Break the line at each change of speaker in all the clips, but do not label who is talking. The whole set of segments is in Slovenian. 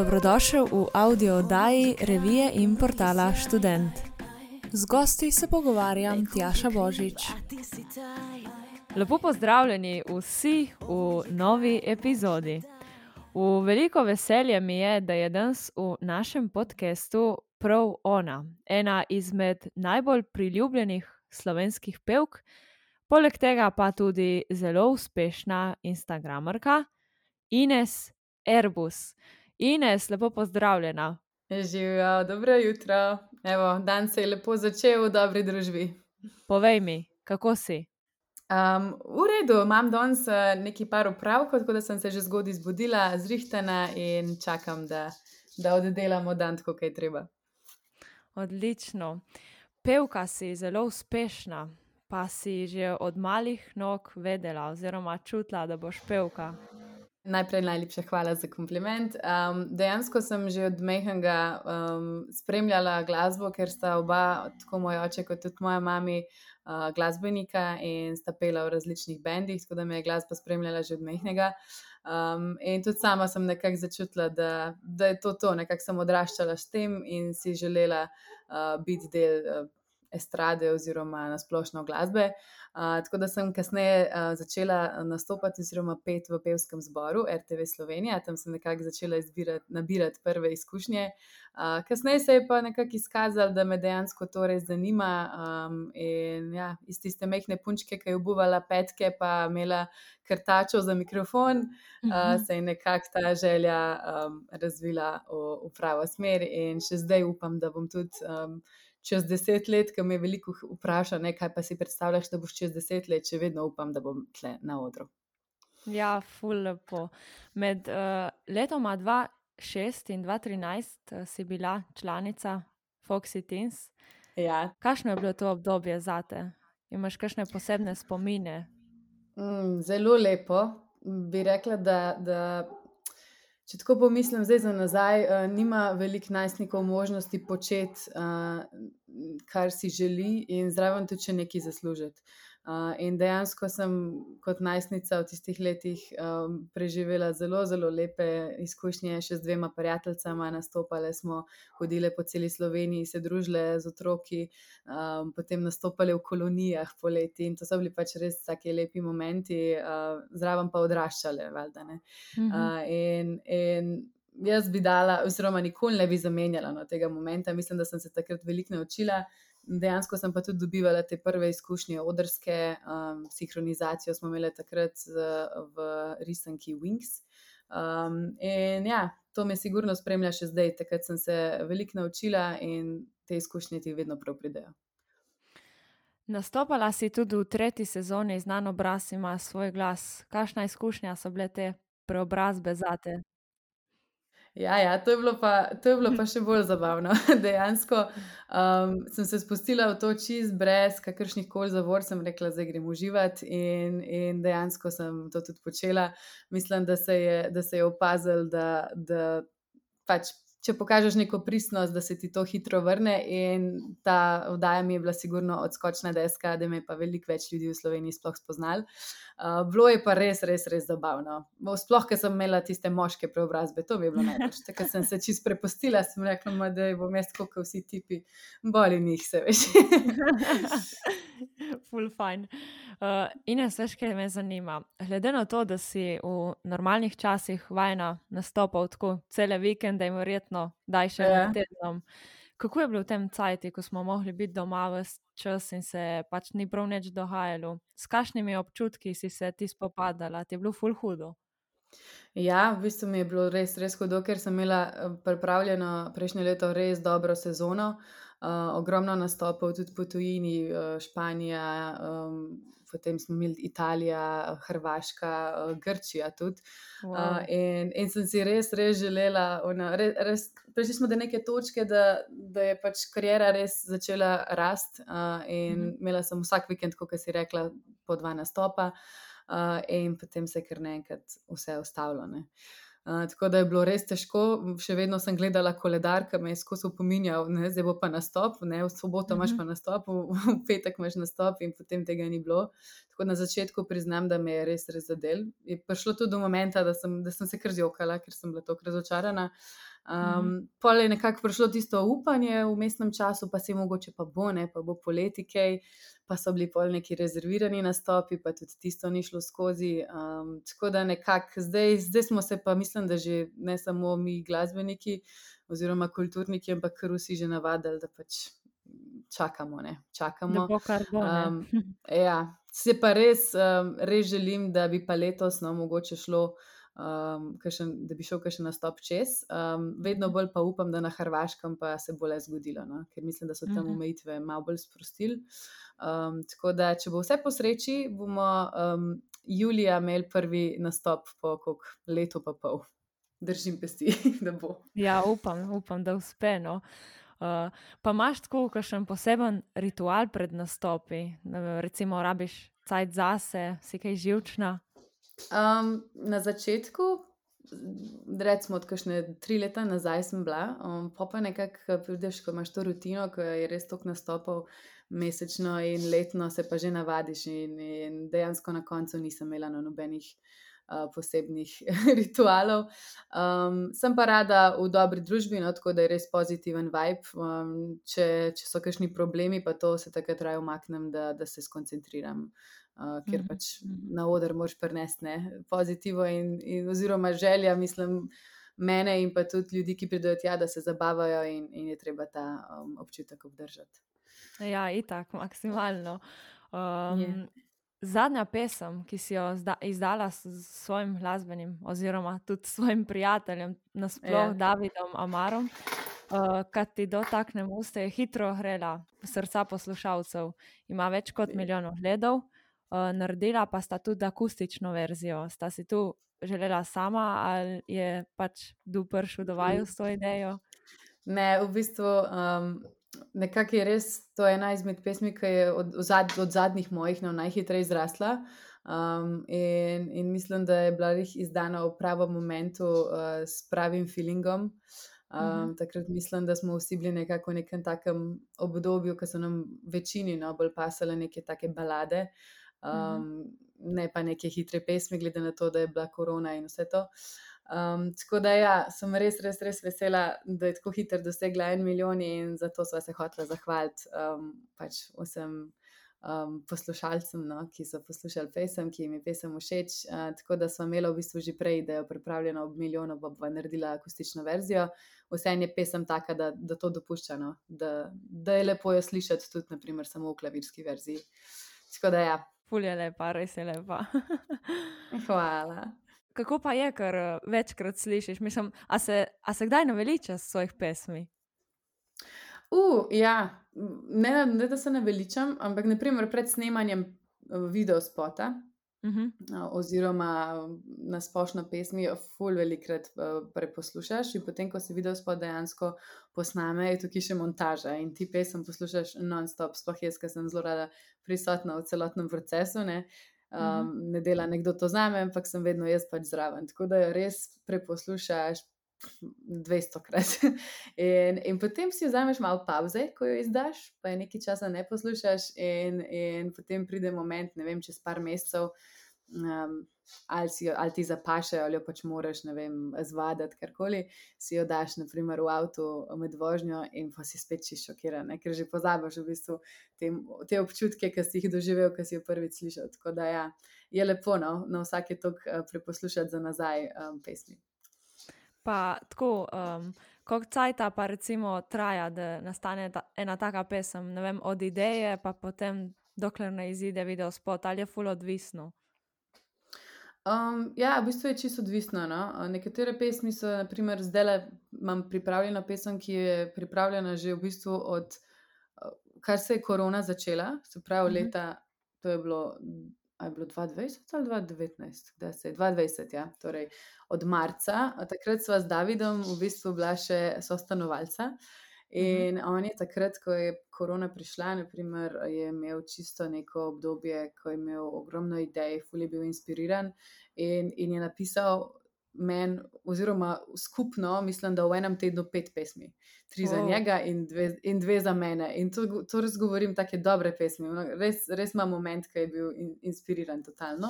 Dobrodošel v audio oddaji revije in portala Student. Z gosti se pogovarjam Tjaša Božič. Lepo pozdravljeni vsi v novi epizodi. V veliko veselje mi je, da je danes v našem podkastu prav ona, ena izmed najbolj priljubljenih slovenskih pevk, poleg tega pa tudi zelo uspešna Instagramerka Ines Airbus. Ines, lepo pozdravljena.
Živijo, dobro jutro. Evo, dan se je lepo začel v dobri družbi.
Povej mi, kako si?
Um, v redu, imam danes uh, nekaj par upravkov, tako da sem se že zgodaj zbudila, zrihtana in čakam, da, da oddelamo dan, kot je treba.
Odlično. Pevka si zelo uspešna, pa si že od malih nog vedela, oziroma čutila, da boš pevka.
Najprej najlepša hvala za kompliment. Um, dejansko sem že od Mehinga um, spremljala glasbo, ker sta oba, tako moj oče kot tudi moja mama, uh, glasbenika in sta pela v različnih bendih, tako da me je glasba spremljala že od Mehinga. Um, in tudi sama sem nekako začutila, da, da je to to, nekako sem odraščala s tem in si želela uh, biti del. Uh, estrade oziroma nasplošno glasbe. Uh, tako da sem kasneje uh, začela nastopati oziroma pet v pevskem zboru RTV Slovenija, tam sem nekako začela izbirati, nabirati prve izkušnje. Uh, kasneje se je pa nekako izkazalo, da me dejansko to res zanima. Um, in ja, iz tiste mehne punčke, ki je obuvala petke, pa imela krtačo za mikrofon, uh, se je nekako ta želja um, razvila v, v pravo smer in še zdaj upam, da bom tudi. Um, čez deset let, ki me veliko vpraša, ne, kaj pa si predstavljaš, da boš čez deset let, če vedno upam, da bom tle na odru.
Ja, ful lepo. Med uh, letoma 2006 in 2013 uh, si bila članica Foxy Teens.
Ja.
Kakšno je bilo to obdobje za te? Imaš kakšne posebne spomine?
Mm, zelo lepo. Bi rekla, da, da Če tako pomislim, zdaj za nazaj, uh, nima veliko najstnikov možnosti početi, uh, kar si želi, in zraven tudi če nekaj zaslužiti. Uh, in dejansko sem kot najstnica v tistih letih um, preživela zelo, zelo lepe izkušnje, še z dvema prijateljicama, nastopale smo, hodile po celi Sloveniji, se družile z otroki, um, potem nastopale v kolonijah poleti in to so bili pač res taki lepi momenti, uh, zraven pa odraščale. Valjda, mhm. uh, in, in jaz bi dala, oziroma nikoli ne bi zamenjala no, tega momenta, mislim, da sem se takrat veliko naučila. Dejansko sem pa tudi dobivala te prve izkušnje odrske, um, sinhronizacijo smo imeli takrat z, v risanki Wings. Um, in ja, to me sigurno spremlja še zdaj, takrat sem se veliko naučila in te izkušnje ti vedno prav pridejo.
Nastopala si tudi v tretji sezoni, znan obraz ima svoj glas. Kakšna izkušnja so bile te preobrazbe za te?
Ja, ja to, je pa, to je bilo pa še bolj zabavno. Dejansko um, sem se spustila v to čist brez kakršnih koli zavor, sem rekla, da grem uživati in, in dejansko sem to tudi počela. Mislim, da se je, da se je opazil, da, da pač če pokažeš neko pristnost, da se ti to hitro vrne. In ta vdaja mi je bila sigurno odskočna deska, da me je pa veliko več ljudi v Sloveniji sploh spoznal. Uh, bilo je pa res, res, res zabavno. Sploh, ker sem imela tiste moške preobrazbe, to bi bilo najbolj. Ker sem se čist prepustila, sem rekla, da bom jaz, kot vsi tipi, boli njih, se veš.
Full fine. Uh, Ines, veš, kaj me zanima. Glede na to, da si v normalnih časih vajna nastopal tako cele vikende in verjetno daj še yeah. Ja. tednom. Kako je bilo v tem cajti, ko smo mogli biti doma v čas in se pač ni prav nič dohajalo? S kakšnimi občutki si se ti spopadala? Ti je bilo full hudo?
Ja, v bistvu mi je bilo res, res hudo, ker sem imela eh, pripravljeno prejšnje leto res dobro sezono. Uh, ogromno nastopov, tudi po tujini, uh, Španija, um, potem smo imeli Italija, Hrvaška, uh, Grčija. Tudi. Wow. Uh, in, in sem si res, res želela, ono, res, res, prišli smo do neke točke, da, da je pač karijera res začela rasti. Uh, in mm -hmm. imela sem vsak vikend, kot si rekla, po dva nastopa, uh, in potem se je kar naenkrat vse ustavilo. Uh, tako da je bilo res težko, še vedno sem gledala koledar, ki me je skozi opominjal, da zdaj bo pa nastop, ne, v soboto imaš mhm. pa nastop, v, v petek imaš nastop, in potem tega ni bilo. Tako na začetku priznam, da me je res res zadel. Je prišlo tudi do momentu, da, da sem se kar zjokala, ker sem bila tako razočarana. Um, mm. Pol je nekako prišlo tisto upanje v mestnem času, pa se mogoče pa bo, ne, pa bo poleti kaj pa so bili pol neki rezervirani nastopi, pa tudi tisto ni šlo skozi. Um, tako da nekako zdaj, zdaj smo se pa, mislim, da že ne samo mi, glasbeniki oziroma kulturniki, ampak kar vsi že navadili, da pač čakamo. Ne? čakamo.
Bo, bo, um,
ja, se pa res, um, res želim, da bi pa letos no, mogoče šlo. Um, kašen, da bi šel še na stop čez. Um, vedno bolj pa upam, da na Hrvaškem pa se bo le zgodilo, no? ker mislim, da so tam mhm. omejitve malo bolj sprostili. Um, tako da, če bo vse po sreči, bomo um, julija imeli prvi nastop po koliko letu, pa pol. Držim pesti, da bo.
Ja, upam, upam da uspe. No. Uh, pa imaš tako kakšen poseben ritual pred nastopi, recimo, rabiš cajt zase, si kaj živčna?
Um, na začetku, recimo, od kakšne tri leta nazaj, sem bila, um, pa pa nekako prideš, ko imaš to rutino, ko je res toliko nastopov mesečno in letno se pa že navadiš, in, in dejansko na koncu nisem imela no nobenih uh, posebnih ritualov. Um, sem pa rada v dobri družbi, no, tako da je res pozitiven vibe. Um, če, če so kakšni problemi, pa to se takrat raje umaknem, da, da se skoncentriram. Uh, ker mhm, pač mhm. na oder moš prenesti pozitivno, in, in oziroma želja, mislim, mene in pa tudi ljudi, ki pridejo tja, da se zabavajo, in, in je treba ta um, občutek obdržati.
Ja, itak, maksimalno. Um, zadnja pesem, ki si jo izdala s svojim glasbenim, oziroma tudi s svojim prijateljem, nasplošno Davidom Amarom, uh, ki ti dotakne usta, je hitro hrela srca poslušalcev. Ima več kot milijon gledov, uh, naredila pa sta tudi akustično verzijo. Sta si tu želela sama ali je pač duprš v dovaju s to idejo?
Ne, v bistvu. Um, nekako je res to ena izmed pesmi, ki je od, od, od zadnjih mojih no, najhitreje zrasla. Um, in, in mislim, da je bila jih izdana v pravem momentu uh, s pravim feelingom. Um, mm -hmm. Takrat mislim, da smo vsi bili nekako v nekem takem obdobju, ko so nam večini no, bolj pasale neke take balade, um, mm ne pa neke hitre pesmi, glede na to, da je bila korona in vse to. Um, tako da ja, sem res, res, res vesela, da je tako hitro dosegla en milijon in zato sva se hotela zahvaliti um, pač vsem um, poslušalcem, no, ki so poslušali pesem, ki jim je pesem všeč. Uh, tako da smo imeli v bistvu že prej, da je pripravljena ob milijonu, pa bo naredila akustično verzijo. Vse je pesem taka, da, da to dopušča, no, da, da je lepo jo slišati tudi naprimer, samo v klavirski verziji. Tako da ja.
Fulje lepa, res je lepa.
Hvala.
Kako pa je, kar eh, večkrat slišiš? Mislim, a se, a se kdaj naveličaš svojih pesmi?
Uh, ja, ne, ne da se naveličam, ampak naprimer pred snemanjem eh, video spota. Uh. -huh. Oziroma, na splošno pesmi, ful velikrat preposlušaš, in potem, ko se video spot dejansko posname, je tukaj še montaža in ti pesem poslušaš non-stop, sploh jaz, ki sem zelo rada prisotna v celotnem procesu. Ne? um, ne dela nekdo to z nami, ampak sem vedno jaz pač zraven. Tako da jo res preposlušaš 200 krat. in, in potem si vzameš malo pauze, ko jo izdaš, pa je nekaj časa ne poslušaš, in, in potem pride moment, ne vem, čez par mesecev um, ali, jo, ali ti zapašajo, ali jo pač moraš, ne vem, zvadati, karkoli, si jo daš, naprimer, v avtu med vožnjo in pa si spet čisto šokiran, ker že pozabiš v bistvu te, te občutke, ki si jih doživel, ki si jo prvič slišal. Tako da ja, je lepo no, na vsake tok uh, preposlušati za nazaj um, pesmi.
Pa tako, um, koliko časa pa recimo traja, da nastane ta, ena taka pesem, ne vem, od ideje, pa potem, dokler ne izide video spot, ali je full odvisno.
Um, ja, v bistvu je čisto odvisno. No? Nekatere pesmi so, naprimer, zdaj le imam pripravljeno pesem, ki je pripravljena že v bistvu od kar se je korona začela, se pravi, uh mhm. -huh. leta, to je bilo, je bilo 2020 ali 2019, da se je 2020, ja, torej od marca. Takrat sva z Davidom v bistvu bila še sostanovalca. Mhm. In uh -huh. on je takrat, ko je korona prišla, naprimer, je imel čisto neko obdobje, ko je imel ogromno idej, fully bil inspiriran in, in je napisal meni, oziroma skupno, mislim, da v enem tednu pet pesmi. Tri za
Wow.
njega in dve, in dve za mene. In to, to res govorim, tako dobre pesmi. Res, res ima moment, ki je bil in, inspiriran totalno.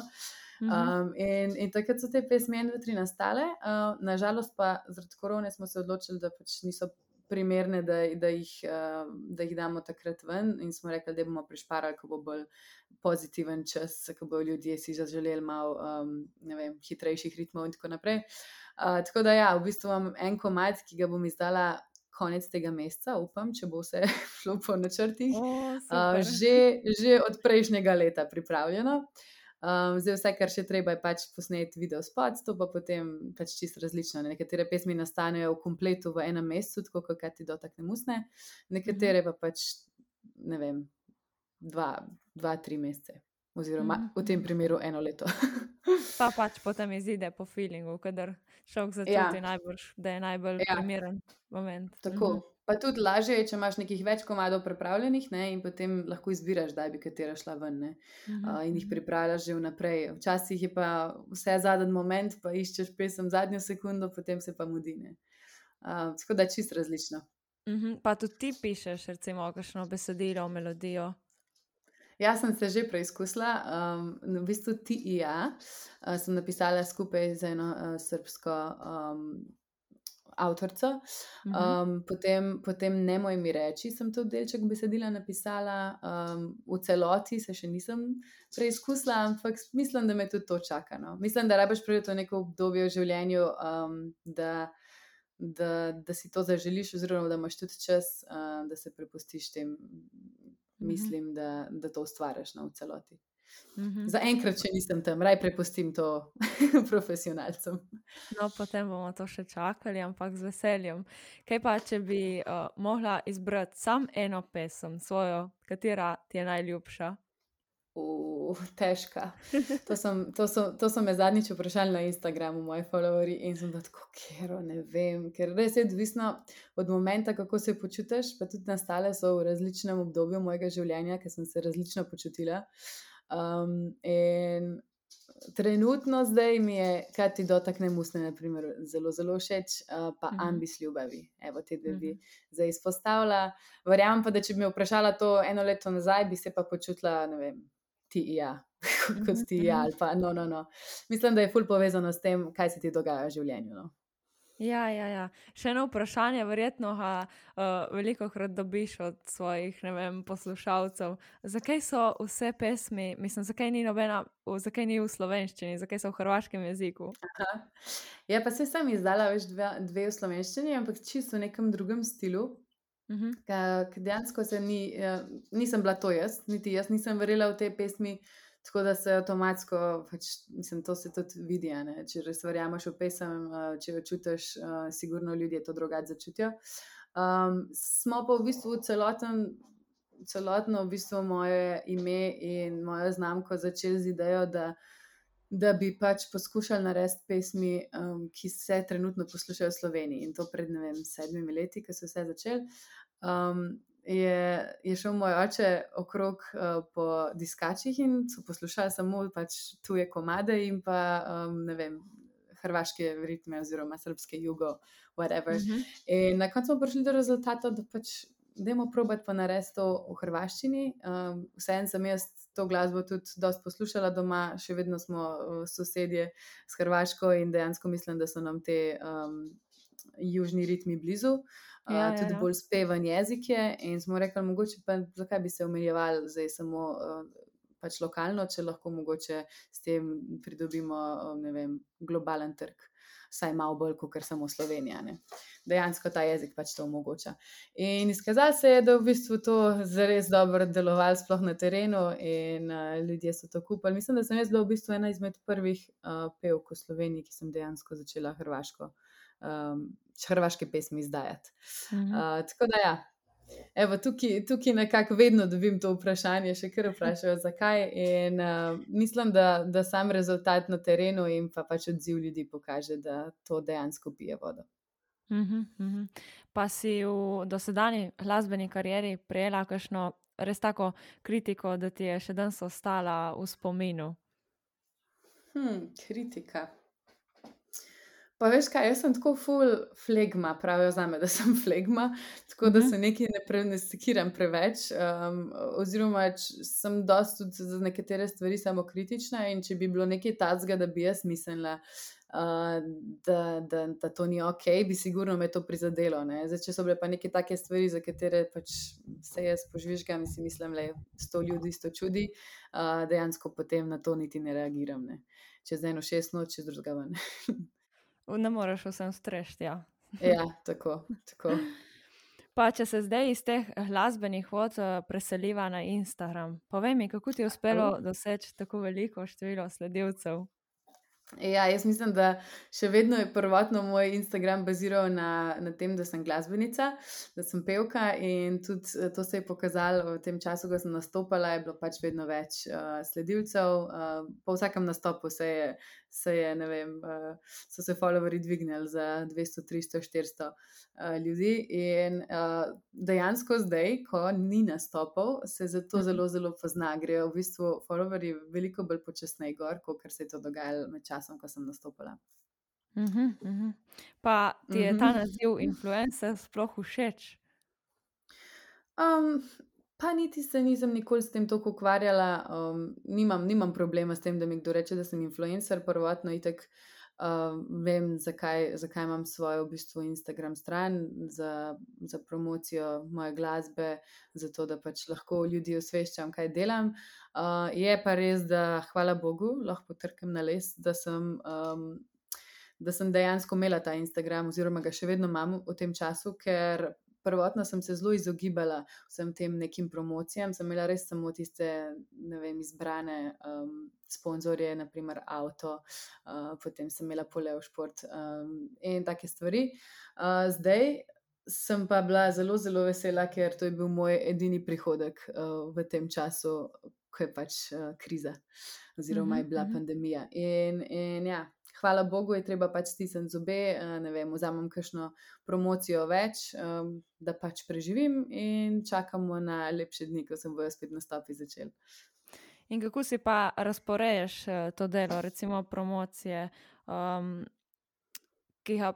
Mhm.
Um, in, in takrat so te pesmi ene, dve, tri nastale, uh, nažalost pa zaradi korone smo se odločili, da pač niso primerne, da, da, jih, uh, da jih damo takrat ven, in smo rekli, da bomo prišparali, ko bo bolj pozitiven čas, ko bodo ljudje si zaželeli malo um, vem, hitrejših ritmov in tako naprej. Uh, tako da ja, v bistvu imam en komad, ki ga bom izdala. Konec tega meseca, upam, če bo vse šlo po načrtih.
O,
Uh,
super.
že, že od prejšnjega leta pripravljeno. Um, zdaj, vse, kar še treba, je pač posneti video spot, to pa potem pač čisto različno. Ne? Nekatere pesmi nastanejo v kompletu v enem mesecu, tako kot ti dotakne musne, nekatere pa pač, ne vem, dva, dva tri mesece. Oziroma,
Mhm,
v tem
mhm.
primeru eno leto.
Pa pač potem izide po feelingu, kadar šok začuti
Ja.
najbolj, da je najbolj
Ja.
primeren moment.
Tako.
Mhm.
Pa tudi lažje je, če imaš nekih več komadov pripravljenih ne, in potem lahko izbiraš, da bi katera šla ven. Ne.
Mhm,
uh, in jih
mhm.
pripravljaš že vnaprej. Včasih je pa vse zadnji moment, pa iščeš pesem zadnjo sekundo, potem se pa mudine. Uh, tako da je čist različno.
Mhm, Pa tudi ti pišeš, recimo, kakšno besedilo, melodijo.
Jaz sem se že preizkusila, um, v bistvu ti in ja, uh, sem napisala skupaj z eno uh, srpsko um, avtorico.
Mhm.
Um, potem, potem ne moj mi reči, sem to delček besedila napisala, um, v celoti se še nisem preizkusila, ampak mislim, da me tudi to čaka. No. Mislim, da rabiš priti v neko obdobje v življenju, um, da, da, da si to zaželiš, oziroma da imaš tudi čas, uh, da se prepustiš tem mislim, da, da to ustvariš no, v celoti.
Mhm.
Zaenkrat, če nisem tam, raj prepustim to profesionalcem.
No, potem bomo to še čakali, ampak z veseljem. Kaj pa, če bi uh, mogla izbrati samo eno pesem, svojo, katera ti je najljubša?
Uh, težka. To, sem, to, so, to so me zadnjič vprašali na Instagramu, moji followeri, in sem bila tako, ker ne vem, ker res je odvisno od momenta, kako se počutiš. Pa tudi nastale so v različnem obdobju mojega življenja, ker sem se različno počutila. Um, in trenutno zdaj mi je, kaj ti dotakne musne, naprimer, zelo, zelo všeč, uh, pa
Mhm.
ambis ljubavi. Evo, te dve bi
Mhm.
zdaj izpostavila. Verjamem pa, da če bi me vprašala to eno leto nazaj, bi se pa počutila, ne vem, ti ja, kot
Mhm,
ti ja,
mhm.
ali pa no, no, no. Mislim, da je ful povezano s tem, kaj se ti dogaja v življenju. No.
Ja, ja, ja. Še eno vprašanje, verjetno ga uh, veliko krat dobiš od svojih vem, poslušalcev. Zakaj so vse pesmi, mislim, zakaj ni nobena, zakaj ni v slovenščini, zakaj so v hrvaškem jeziku?
Aha. Ja, pa se sem izdala več dve, dve v slovenščini, ampak čisto v nekem drugem stilu.
Mhm.
Ker dejansko ni, eh, nisem bila to jaz, niti jaz nisem verjela v te pesmi, tako da se avtomatsko, pač, mislim, to se tudi vidi. ne. Če res verjameš v pesem, eh, če jo čutiš, eh, sigurno ljudje to drugače začutijo. Um, smo pa v bistvu celoten, celotno v bistvu moje ime in mojo znamko začeli z idejo, da, da bi pač poskušali narediti pesmi, um, ki se trenutno poslušajo v Sloveniji in to pred ne vem, sedmimi leti, ko so vse začeli. Um, je, je šel moj oče okrog uh, po diskačih in so poslušali samo pač tuje komade in pa um, ne vem. Hrvaške ritme, oziroma srpske jugo, whatever.
Mhm.
In na koncu smo prišli do rezultata, da pač Dajmo probati pa narediti to v hrvaščini. Um, Vseeno sem jaz to glasbo tudi dosti poslušala doma, še vedno smo uh, sosedje s Hrvaško in dejansko mislim, da so nam te um, južni ritmi blizu.
Ja, ja,
tudi
ja.
bolj spevan jezik je. In smo rekli, mogoče pa zakaj bi se omejevali zdaj samo uh, pač lokalno, če lahko mogoče s tem pridobimo ne vem, globalen trg. Vsaj malo bolj kot samo Slovenija. Ne. Dejansko ta jezik pač to omogoča. In izkazalo se je, da v bistvu to zares dobro delovalo, sploh na terenu, in uh, ljudje so to kupili. Mislim, da sem jaz bila v bistvu ena izmed prvih uh, pevk v Sloveniji, ki sem dejansko začela hrvaško, um, hrvaške pesmi izdajati.
Mhm.
Uh, tako da ja. Evo, tukaj, tukaj nekako vedno dobim to vprašanje, še kar vprašajo, zakaj. In uh, mislim, da, da sam rezultat na terenu in pa pač odziv ljudi pokaže, da to dejansko pije vodo.
Mhm, mhm. Pa si v dosedanji glasbeni karieri prejela kakšno res tako kritiko, da ti je še danes ostala v spominu?
Hmm, kritika. Pa veš kaj, jaz sem tako full flegma, pravijo za me, da sem flegma, tako da mhm. se nekaj ne preniskiram preveč. Um, oziroma, sem dosti tudi za nekatere stvari samo kritična in če bi bilo nekaj tazga, da bi jaz mislila, uh, da, da, da to ni ok, bi sigurno me to prizadelo. Zdaj, če so bile pa neke take stvari, za katere pač se jaz požvižgam in si mislim, da je sto ljudi, sto čudi, uh, dejansko potem na to niti ne reagiram. Ne? Čez eno šest noč, čez drugega ven.
Ne moreš vsem strešiti. Ja.
ja, tako. tako.
Pa, če se zdaj iz teh glasbenih vod eh, preseliva na Instagram, povej mi, kako ti je uspelo doseči tako veliko število sledilcev?
Ja, jaz mislim, da še vedno je prvotno moj Instagram baziral na, na tem, da sem glasbenica, da sem pevka in tudi eh, to se je pokazalo v tem času, ko sem nastopala, je bilo pač vedno več uh, sledilcev. Uh, po vsakem nastopu se je se je, ne vem, uh, so se followeri dvignili za 200, 300, 400 uh, ljudi. In uh, dejansko zdaj, ko ni nastopov, se zato mhm. zelo, zelo pozna. Grejo v bistvu followeri veliko bolj počasneje gor, kot se je to dogajalo med časom, ko sem nastopila.
Uh -huh, uh -huh. Pa ti je ta mhm. naziv influencer sploh všeč?
Um, Pa niti se nisem nikoli s tem tako ukvarjala, um, nimam, nimam problema s tem, da mi kdo reče, da sem influencer. Prvotno itek uh, vem, zakaj, zakaj imam svojo v bistvu Instagram stran za, za promocijo moje glasbe, zato da pač lahko ljudi osveščam, kaj delam. Uh, je pa res, da hvala Bogu, lahko trkam na les, da sem. Um, Da sem dejansko imela ta Instagram, oziroma ga še vedno imam v tem času, ker prvotno sem se zelo izogibala vsem tem nekim promocijam, sem imela res samo tiste, ne vem, izbrane um, sponzorje, naprimer avto, uh, potem sem imela poleo šport um, in take stvari. Uh, zdaj sem pa bila zelo, zelo vesela, ker to je bil moj edini prihodek uh, v tem času, ko je pač uh, kriza. Oziroma, je bila uh mhm, -huh. Mhm. pandemija. In, in ja, hvala Bogu, je treba pač stisniti zobe, eh, ne vem, vzamem kakšno promocijo več, da pač preživim in čakamo na lepše dni, ko se bojo spet nastopi začeli.
In kako si pa razporeješ eh, to delo, recimo promocije? Um,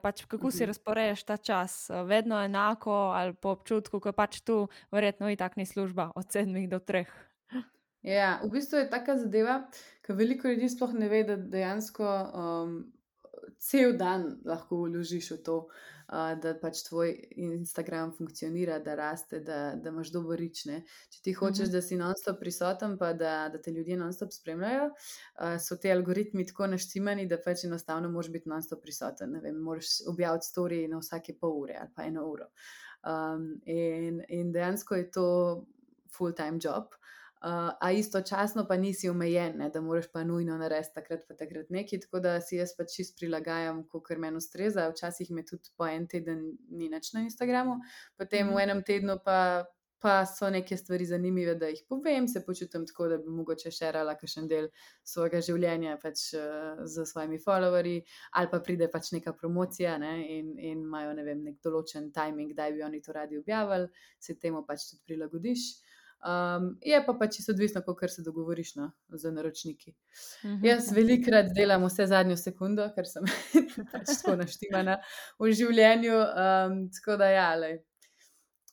Pač, kako si mhm. razporeješ ta čas, vedno enako ali po občutku, ko pač tu, verjetno, je tako ni služba od sedmih do treh.
Ja, v bistvu je taka zadeva, ker veliko ljudi sploh ne ve, da dejansko um, cel dan lahko vložiš v to, uh, da pač tvoj Instagram funkcionira, da raste, da, da imaš dobro rične. Če ti hočeš, mhm. da si non-stop prisoten, pa da, da te ljudje non-stop spremljajo, uh, so ti algoritmi tako naštimani, da pač enostavno moraš biti non-stop prisoten. Ne vem, moraš objaviti story na vsake pol ure ali pa eno uro. Um, in, in dejansko je to full-time job. Uh, a istočasno pa nisi omejen, ne, da moraš pa nujno narediti takrat, pa takrat nekaj. Tako da si jaz pač čist prilagajam, kot meni ustreza. Včasih me tudi po en teden ni več na Instagramu, potem v mhm. enem tednu pa, pa so neke stvari zanimive, da jih povem, se počutim tako, da bi mogoče še rala kakšen del svojega življenja pač, uh, z svojimi followerji, ali pa pride pač neka promocija ne, in, in imajo ne vem, nek določen timing, kdaj bi oni to radi objavili, se temu pač tudi prilagodiš. Um, je pa pač čisto odvisno, kako se dogovoriš no, z naročniki. Uh mhm, -huh. Jaz mhm. velikrat delam vse zadnjo sekundo, ker sem pač tako naštimana v življenju. Um, tako da, ja, lej.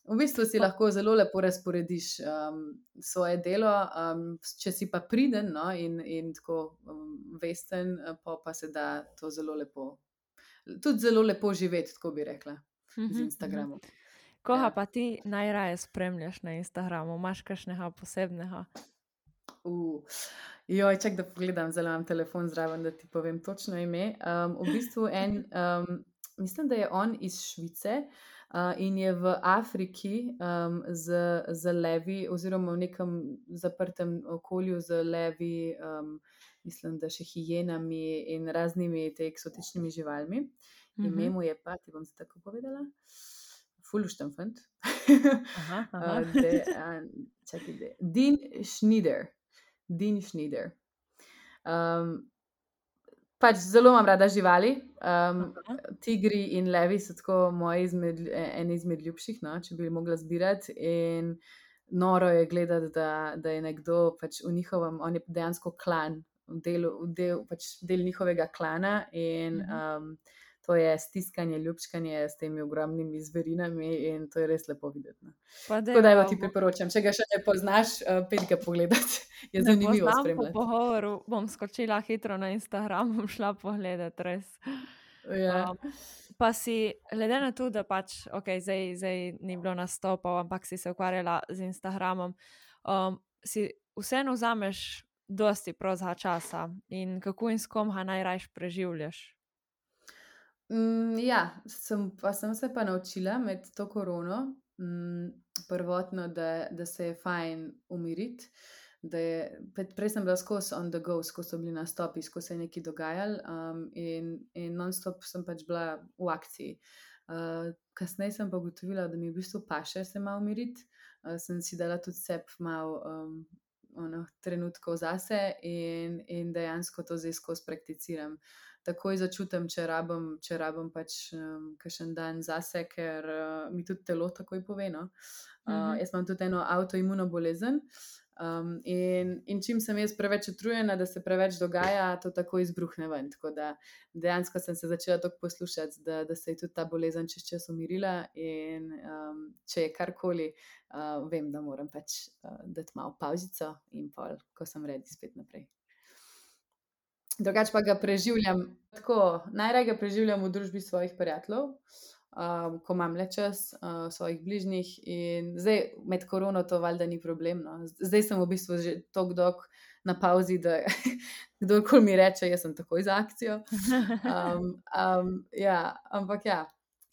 v bistvu si lahko zelo lepo razporediš um, svoje delo, um, če si pa priden no, in, in tako um, vesten, pa, pa se da to zelo lepo, tudi zelo lepo živeti, tako bi rekla, uh -huh, z mhm, Instagramom. Uh -huh.
Koga ja. pa ti najraje spremljaš na Instagramu, imaš kakšnega posebnega?
Uh. Joj, čak da pogledam, zelo imam telefon zraven, da ti povem točno ime. Um, v bistvu en, um, mislim, da je on iz Švice uh, in je v Afriki um, z, z levi, oziroma v nekem zaprtem okolju z levi, um, mislim, da še hijenami in raznimi te eksotičnimi živalmi. Uh -huh. Ime mu je pa, ti bom se tako povedala fulušten fant. Din Schneider. Din Schneider. Um, pač zelo imam rada živali. Um, tigri in levi so tako moji izmed, en izmed ljubših, no, če bi mogla zbirati. In noro je gledati, da, da je nekdo pač v njihovem, on je dejansko klan, del, del, pač del njihovega klana. In, um, to je stiskanje, ljubčkanje s temi ogromnimi zverinami in to je res lepo videti. No. Tako da ti priporočam, če ga še ne poznaš, eh, pej ga pogledati. Je zanimivo spremljati.
Po pogovoru bom skočila hitro na Instagram, bom šla pogledati res.
Ja. Um,
pa si, glede na to, da pač, okay, zdaj, zdaj ni bilo nastopov, ampak si se ukvarjala z Instagramom, um, si vseeno vzameš dosti proza časa in kako in s kom ga najrajš preživljaš?
Mm, ja, sem, pa sem se pa naučila med to korono, mm, prvotno, da, da se je fajn umiriti. Prej sem bila skozi on the go, skozi so bili nastopi, skozi se je nekaj dogajalo um, in, in non-stop sem pač bila v akciji. Uh, kasneje sem pa ugotovila, da mi v bistvu paše se malo umiriti. Uh, sem si dala tudi sep malo um, trenutkov zase in, in dejansko to zdaj skozi prakticiram. Takoj začutim, če rabim, če rabim pač um, kakšen dan zase, ker uh, mi tudi telo takoj pove. No? Uh, uh -huh. Jaz imam tudi eno avtoimuno bolezen. Um, in, in čim sem jaz preveč utrujena, da se preveč dogaja, to tako izbruhne ven. Tako da dejansko sem se začela tako poslušati, da, da se je tudi ta bolezen čez čas umirila. In um, če je karkoli, uh, vem, da moram pač uh, dati malo pauzico in pol, ko sem redi spet naprej. Drugač pa ga preživljam tako, najraje ga preživljam v družbi svojih prijateljev. Um, ko imam le čas, uh, svojih bližnjih, in zdaj med korono to valjda ni problem. No. Zdaj sem v bistvu že tako dolgo na pauzi, da kdorkoli mi reče, jaz sem takoj za akcijo. Um, um, ja, ampak ja,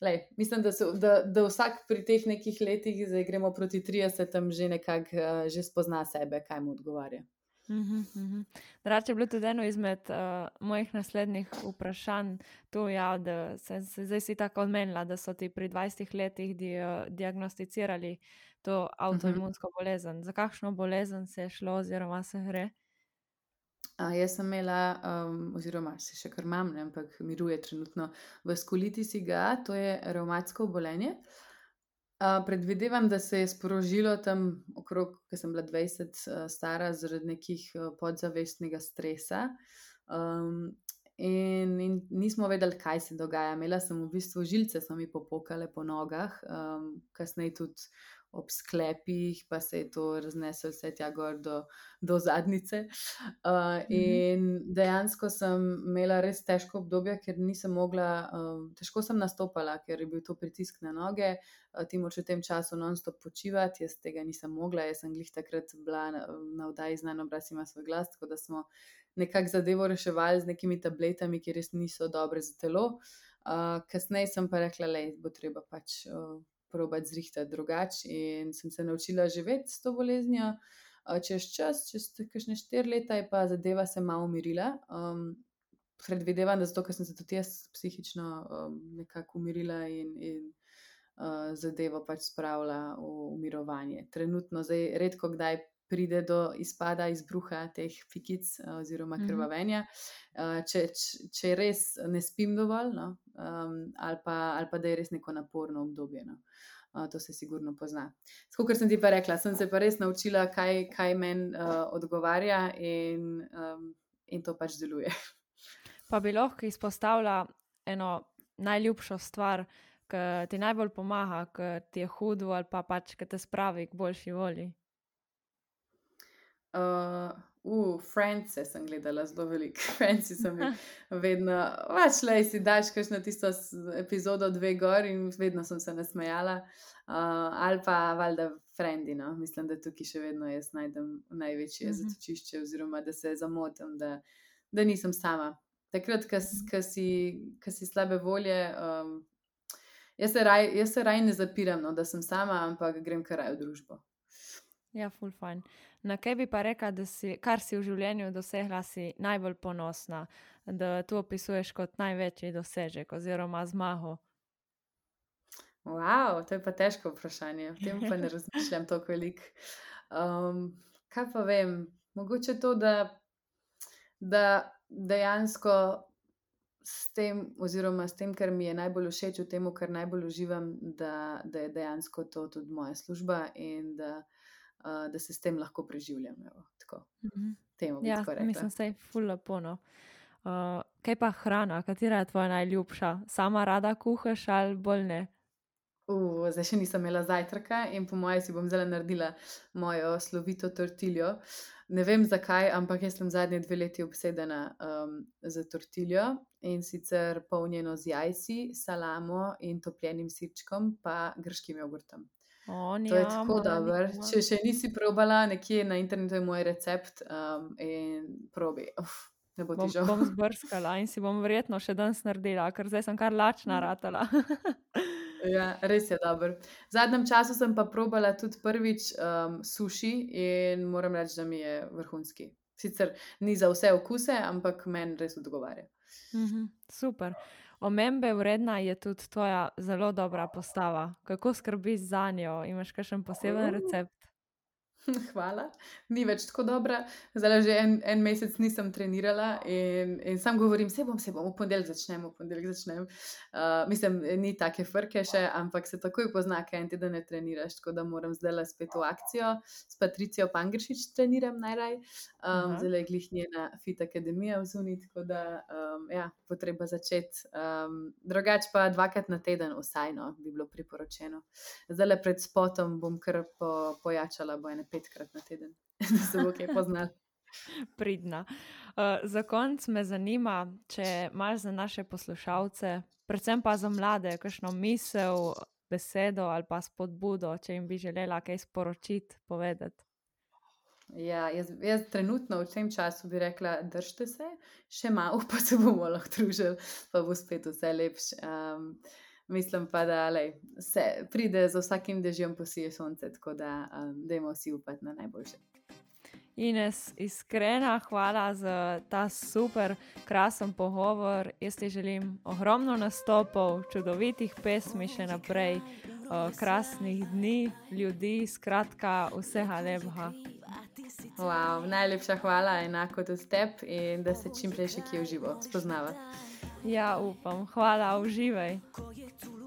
lej, mislim, da, so, da, da vsak pri teh nekih letih, zdaj gremo proti 30, tam že nekako uh, spozna sebe, kaj mu odgovarja.
Mhm, mhm. Drugače je bilo tudi eno izmed uh, mojih naslednjih vprašanj, to, ja, da se, se zdaj si tako odmenila, da so ti pri 20 letih di, uh, diagnosticirali to mhm. avtoimunsko bolezen. Za kakšno bolezen se je šlo, oziroma se gre?
Uh, jaz sem imela, um, oziroma se še kar imam, ampak miruje trenutno v skolitisi ga, to je reumatsko obolenje. Uh, predvidevam, da se je sprožilo tam okrog, ko sem bila 20 uh, stara, zaradi nekih uh, podzavestnega stresa. Um, in, in nismo vedeli, kaj se dogaja. Imela sem v bistvu žilce, so mi popokale po nogah, um, kasneje tudi ob sklepih, pa se je to razneslo vse tja gor do, do zadnice. Uh, in dejansko sem imela res težko obdobje, ker nisem mogla, uh, težko sem nastopala, ker je bil to pritisk na noge, uh, ti moč v tem času non-stop počivati, jaz tega nisem mogla, jaz sem glih takrat bila na, na vdaji znano, obraz ima svoj glas, tako da smo nekako zadevo reševali z nekimi tabletami, ki res niso dobre za telo. Uh, kasneje sem pa rekla, da bo treba pač uh, probati zrihtati drugače. In sem se naučila živeti s to boleznijo. Čez čas, čez nekaj štiri leta, je pa zadeva se malo umirila. Um, predvidevam, da zato, ker sem se tudi jaz psihično um, nekako umirila in, in uh, zadevo pač spravila v umirovanje. Trenutno, zdaj, redko kdaj pride do izpada izbruha teh pikic oziroma mhm. krvavenja, če, če res ne spim dovolj, no, ali, pa, ali pa da je res neko naporno obdobje. No. To se sigurno pozna. Skoro sem ti pa rekla, sem se pa res naučila, kaj, kaj meni uh, odgovarja, in, um, in to pač deluje.
Pa bi lahko izpostavila eno najljubšo stvar, ki ti najbolj pomaga, ki ti je hudo ali pa pač, ki te spravi k boljši volji.
Uh, uh, France sem gledala zelo veliko, France sem vedno, pač le si daš, kaj na tisto epizodo dve gor in vedno sem se nasmejala. Uh, ali pa valjda Frendi, no? mislim, da tukaj še vedno jaz najdem največje uh mhm. -huh. zatočišče, oziroma da se zamotim, da, da nisem sama. Takrat, ko si, si slabe volje, um, jaz se raj, raj ne zapiram, no, da sem sama, ampak grem kar raj v družbo.
Ja, full fine. Na kaj bi pa rekla, da si, kar si v življenju dosegla, si najbolj ponosna, da to opisuješ kot največji dosežek oziroma zmago?
Wow, to je pa težko vprašanje. O tem pa ne razmišljam tako veliko. Um, kaj pa vem, mogoče to, da, da dejansko s tem, oziroma s tem, kar mi je najbolj všeč, v tem, kar najbolj uživam, da, da je dejansko to tudi moja služba in da uh, da se s tem lahko preživljam. Evo, tako,
mm -hmm. temu, ja, mislim, da je fulno pono. Uh, kaj pa hrana, katera je tvoja najljubša? Sama rada kuhaš ali bolj ne?
Uh, zdaj še nisem imela zajtrka in po mojem si bom zelo naredila mojo slovito tortiljo. Ne vem zakaj, ampak jaz sem zadnje dve leti obsedena um, za tortiljo in sicer polnjeno z jajci, salamo in topljenim sirčkom, pa grškim jogurtom.
On,
To je
ja,
tako dobro. Če še nisi probala, nekje na internetu je moj recept um, in probi. Uf, ne bo
Bom,
ti žal.
bom zbrskala in si bom verjetno še danes naredila, ker zdaj sem kar lačna ratala.
Ja, res je dobro. V zadnjem času sem pa probala tudi prvič um, suši in moram reči, da mi je vrhunski. Sicer ni za vse okuse, ampak meni res odgovarja.
Mhm, Super. Omembe vredna je tudi tvoja zelo dobra postava. Kako skrbiš za njo? Imaš kakšen poseben recept?
Hvala. Ni več tako dobra. Zdaj že en, en mesec nisem trenirala in, in sam govorim, se bom, se bom, v ponedeljek začnem, v ponedeljek začnem. Uh, mislim, ni take frke še, ampak se takoj pozna, kaj en teden ne treniraš, tako da moram zdaj le spet v akcijo. S Patricijo Pangršič treniram najraj, um,
Aha.
zelo je glih njena fit akademija v zuni, tako da um, ja, potreba začeti. Um, drugač pa dvakrat na teden vsaj no, bi bilo priporočeno. Zdaj le pred spotom bom kar po, pojačala, bo ene petkrat na teden, da se bo kaj poznal.
Pridna. Uh, za konec me zanima, če imaš za naše poslušalce, predvsem pa za mlade, kakšno misel, besedo ali pa spodbudo, če jim bi želela kaj sporočiti, povedati.
Ja, jaz, jaz trenutno v tem času bi rekla, držite se, še malo, pa se bomo lahko družili, pa bo spet vse lepše. Um, mislim pa, da lej, se pride z vsakim dežjem posije sonce, tako da um, dajmo vsi upati na najboljše.
Ines, iskrena hvala za ta super, krasen pogovor. Jaz ti želim ogromno nastopov, čudovitih pesmi še naprej, uh, krasnih dni, ljudi, skratka, vsega lepega.
Wow, najlepša hvala, enako tudi tebi in da se čim prej še kje v živo spoznava.
Ja, upam, hvala, uživaj.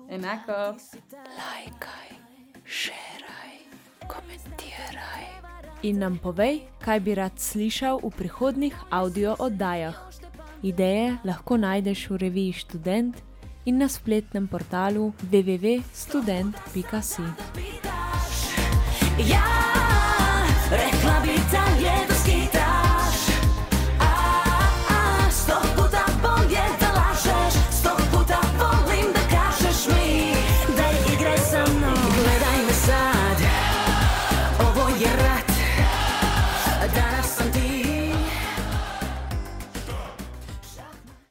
Enako.
Lajkaj, šeraj, komentiraj. In nam povej, kaj bi rad slišal v prihodnih audio oddajah. Ideje lahko najdeš v reviji Student in na spletnem portalu www.student.si.
Ja,